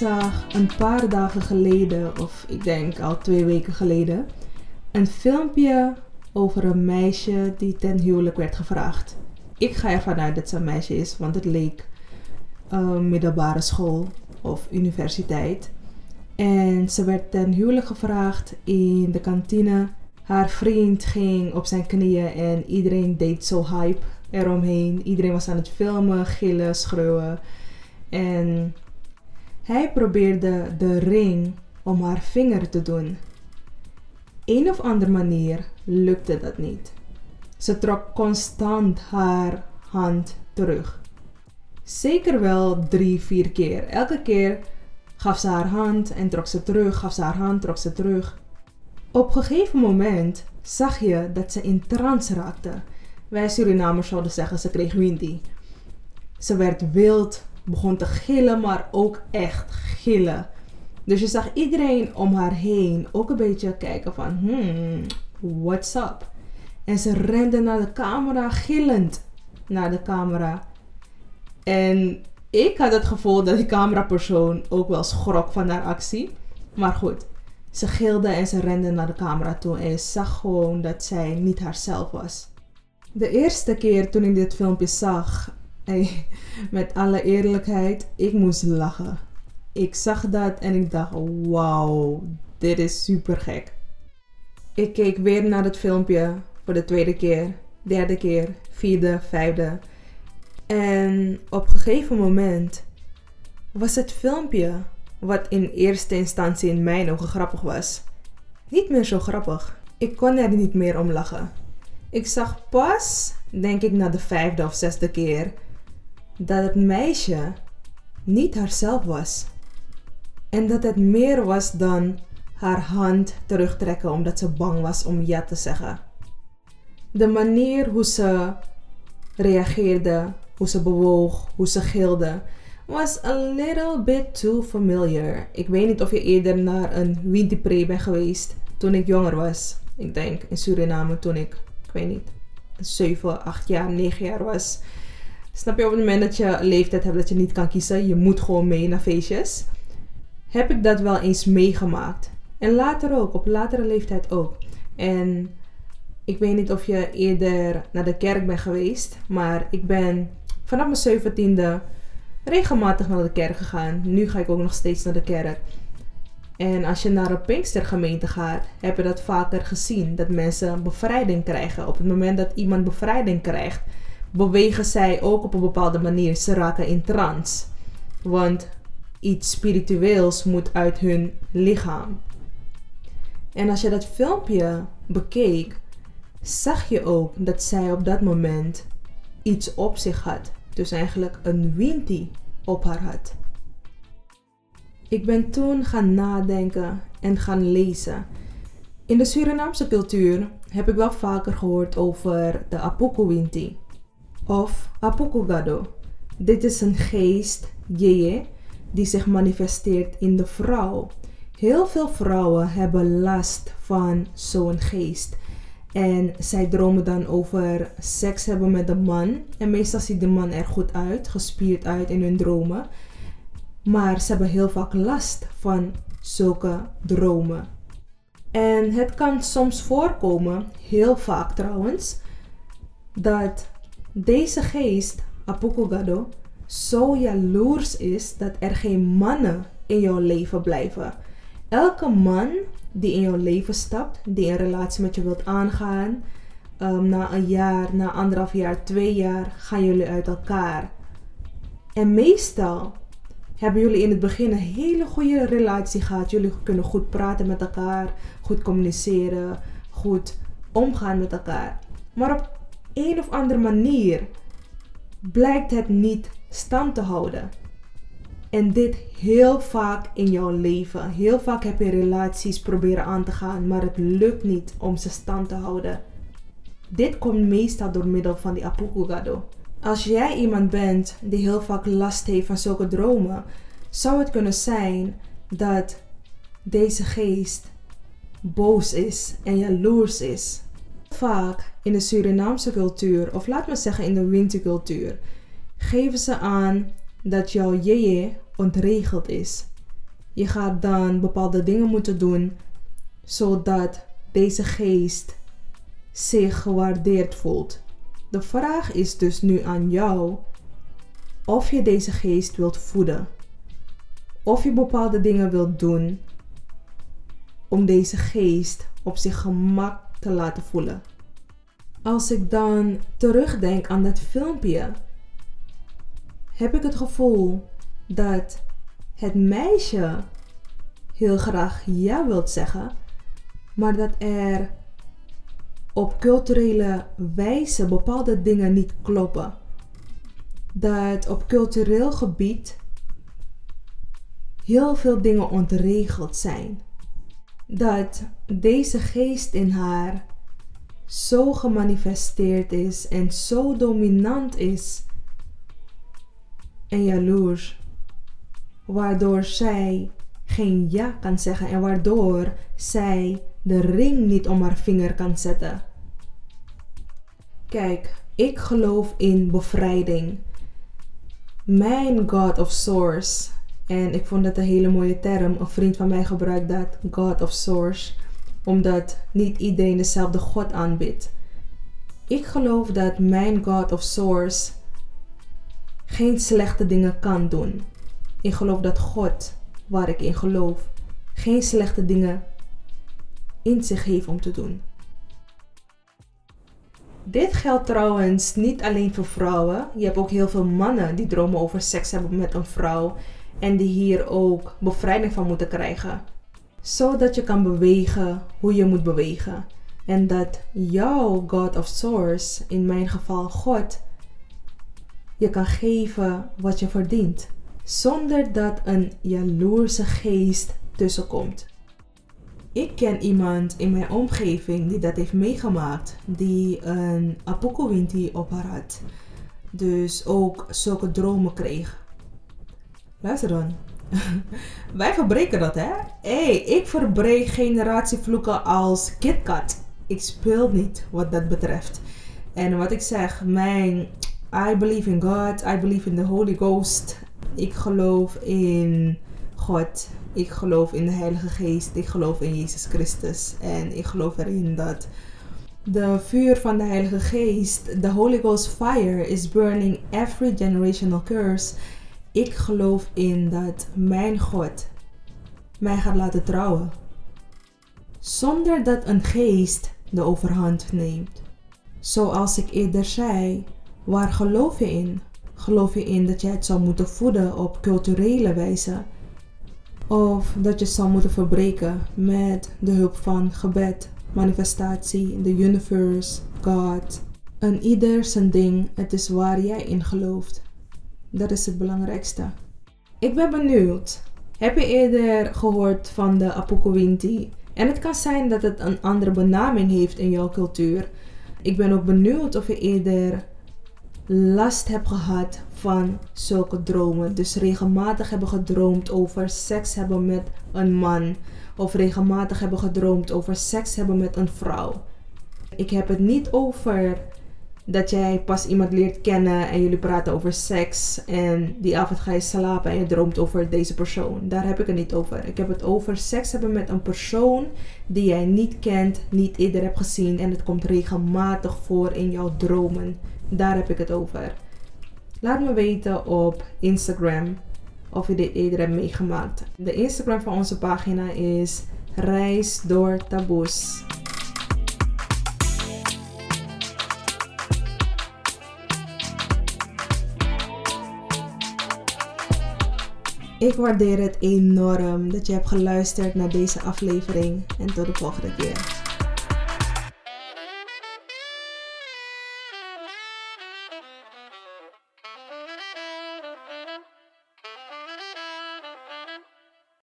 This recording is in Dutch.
Zag een paar dagen geleden, of ik denk al twee weken geleden, een filmpje over een meisje die ten huwelijk werd gevraagd. Ik ga ervan uit dat ze een meisje is, want het leek uh, middelbare school of universiteit. En ze werd ten huwelijk gevraagd in de kantine. Haar vriend ging op zijn knieën en iedereen deed zo hype eromheen. Iedereen was aan het filmen, gillen, schreeuwen. En hij probeerde de ring om haar vinger te doen. Een of andere manier lukte dat niet. Ze trok constant haar hand terug. Zeker wel drie, vier keer. Elke keer gaf ze haar hand en trok ze terug, gaf ze haar hand, trok ze terug. Op een gegeven moment zag je dat ze in trance raakte. Wij Surinamers zouden zeggen ze kreeg windy. Ze werd wild, begon te gillen, maar ook echt gillen. Dus je zag iedereen om haar heen ook een beetje kijken van, hmm, what's up? En ze rende naar de camera, gillend naar de camera. En ik had het gevoel dat die camerapersoon ook wel schrok van haar actie. Maar goed, ze gilde en ze rende naar de camera toe en je zag gewoon dat zij niet haarzelf was. De eerste keer toen ik dit filmpje zag, hey, met alle eerlijkheid, ik moest lachen. Ik zag dat en ik dacht, wauw, dit is super gek. Ik keek weer naar het filmpje voor de tweede keer, derde keer, vierde, vijfde. En op een gegeven moment was het filmpje, wat in eerste instantie in mijn ogen grappig was, niet meer zo grappig. Ik kon er niet meer om lachen. Ik zag pas, denk ik na de vijfde of zesde keer, dat het meisje niet haarzelf was. En dat het meer was dan haar hand terugtrekken omdat ze bang was om ja te zeggen. De manier hoe ze reageerde, hoe ze bewoog, hoe ze gilde, was a little bit too familiar. Ik weet niet of je eerder naar een Winterpre bent geweest toen ik jonger was. Ik denk in Suriname toen ik, ik weet niet, 7, 8 jaar, 9 jaar was. Snap je op het moment dat je leeftijd hebt dat je niet kan kiezen, je moet gewoon mee naar feestjes. Heb ik dat wel eens meegemaakt. En later ook, op latere leeftijd ook. En ik weet niet of je eerder naar de kerk bent geweest, maar ik ben vanaf mijn zeventiende regelmatig naar de kerk gegaan. Nu ga ik ook nog steeds naar de kerk. En als je naar een Pinkstergemeente gaat, heb je dat vaker gezien. Dat mensen bevrijding krijgen. Op het moment dat iemand bevrijding krijgt, bewegen zij ook op een bepaalde manier. Ze raken in trance. Want iets spiritueels moet uit hun lichaam. En als je dat filmpje bekeek, zag je ook dat zij op dat moment iets op zich had. Dus eigenlijk een winti op haar had. Ik ben toen gaan nadenken en gaan lezen. In de Surinaamse cultuur heb ik wel vaker gehoord over de Apuku Winti of Apuku Gado. Dit is een geest, die zich manifesteert in de vrouw. Heel veel vrouwen hebben last van zo'n geest. En zij dromen dan over seks hebben met een man. En meestal ziet de man er goed uit, gespierd uit in hun dromen. Maar ze hebben heel vaak last van zulke dromen. En het kan soms voorkomen, heel vaak trouwens, dat deze geest, Apukugado, zo jaloers is dat er geen mannen in jouw leven blijven. Elke man die in jouw leven stapt, die een relatie met je wilt aangaan, um, na een jaar, na anderhalf jaar, twee jaar, gaan jullie uit elkaar. En meestal hebben jullie in het begin een hele goede relatie gehad. Jullie kunnen goed praten met elkaar, goed communiceren, goed omgaan met elkaar. Maar op een of andere manier blijkt het niet stand te houden. En dit heel vaak in jouw leven. Heel vaak heb je relaties proberen aan te gaan, maar het lukt niet om ze stand te houden. Dit komt meestal door middel van die apukugado. Als jij iemand bent die heel vaak last heeft van zulke dromen, zou het kunnen zijn dat deze geest boos is en jaloers is. Vaak in de Surinaamse cultuur, of laat me zeggen in de wintercultuur, geven ze aan dat jouw jeje ontregeld is. Je gaat dan bepaalde dingen moeten doen zodat deze geest zich gewaardeerd voelt. De vraag is dus nu aan jou of je deze geest wilt voeden. Of je bepaalde dingen wilt doen om deze geest op zich gemak te laten voelen. Als ik dan terugdenk aan dat filmpje, heb ik het gevoel dat het meisje heel graag ja wilt zeggen, maar dat er op culturele wijze bepaalde dingen niet kloppen. Dat op cultureel gebied heel veel dingen ontregeld zijn. Dat deze geest in haar zo gemanifesteerd is en zo dominant is en jaloers, waardoor zij geen ja kan zeggen en waardoor zij de ring niet om haar vinger kan zetten. Kijk, ik geloof in bevrijding. Mijn God of Source. En ik vond dat een hele mooie term. Een vriend van mij gebruikt dat, God of Source. Omdat niet iedereen dezelfde God aanbidt. Ik geloof dat mijn God of Source geen slechte dingen kan doen. Ik geloof dat God, waar ik in geloof, geen slechte dingen in zich heeft om te doen. Dit geldt trouwens niet alleen voor vrouwen. Je hebt ook heel veel mannen die dromen over seks hebben met een vrouw en die hier ook bevrijding van moeten krijgen. Zodat je kan bewegen hoe je moet bewegen. En dat jouw God of Source, in mijn geval God, je kan geven wat je verdient. Zonder dat een jaloerse geest tussenkomt. Ik ken iemand in mijn omgeving die dat heeft meegemaakt, die een apokuwinti op haar had. Dus ook zulke dromen kreeg. Luister dan. Wij verbreken dat, hè? Hé, hey, ik verbreek generatievloeken als KitKat. Ik speel niet wat dat betreft. En wat ik zeg, mijn I believe in God, I believe in the Holy Ghost. Ik geloof in God. Ik geloof in de Heilige Geest. Ik geloof in Jezus Christus. En ik geloof erin dat de vuur van de Heilige Geest, the Holy Ghost fire, is burning every generational curse. Ik geloof in dat mijn God mij gaat laten trouwen. Zonder dat een geest de overhand neemt. Zoals ik eerder zei, waar geloof je in? Geloof je in dat jij het zou moeten voeden op culturele wijze? Of dat je zal moeten verbreken met de hulp van gebed, manifestatie, de universe, God. Een ieder zijn ding, het is waar jij in gelooft. Dat is het belangrijkste. Ik ben benieuwd. Heb je eerder gehoord van de Apokowinti? En het kan zijn dat het een andere benaming heeft in jouw cultuur. Ik ben ook benieuwd of je eerder last hebt gehad van zulke dromen. Dus regelmatig hebben gedroomd over seks hebben met een man. Of regelmatig hebben gedroomd over seks hebben met een vrouw. Ik heb het niet over dat jij pas iemand leert kennen en jullie praten over seks. En die avond ga je slapen en je droomt over deze persoon. Daar heb ik het niet over. Ik heb het over seks hebben met een persoon die jij niet kent, niet eerder hebt gezien. En het komt regelmatig voor in jouw dromen. Daar heb ik het over. Laat me weten op Instagram of je dit eerder hebt meegemaakt. De Instagram van onze pagina is Reis door Taboes. Ik waardeer het enorm dat je hebt geluisterd naar deze aflevering en tot de volgende keer.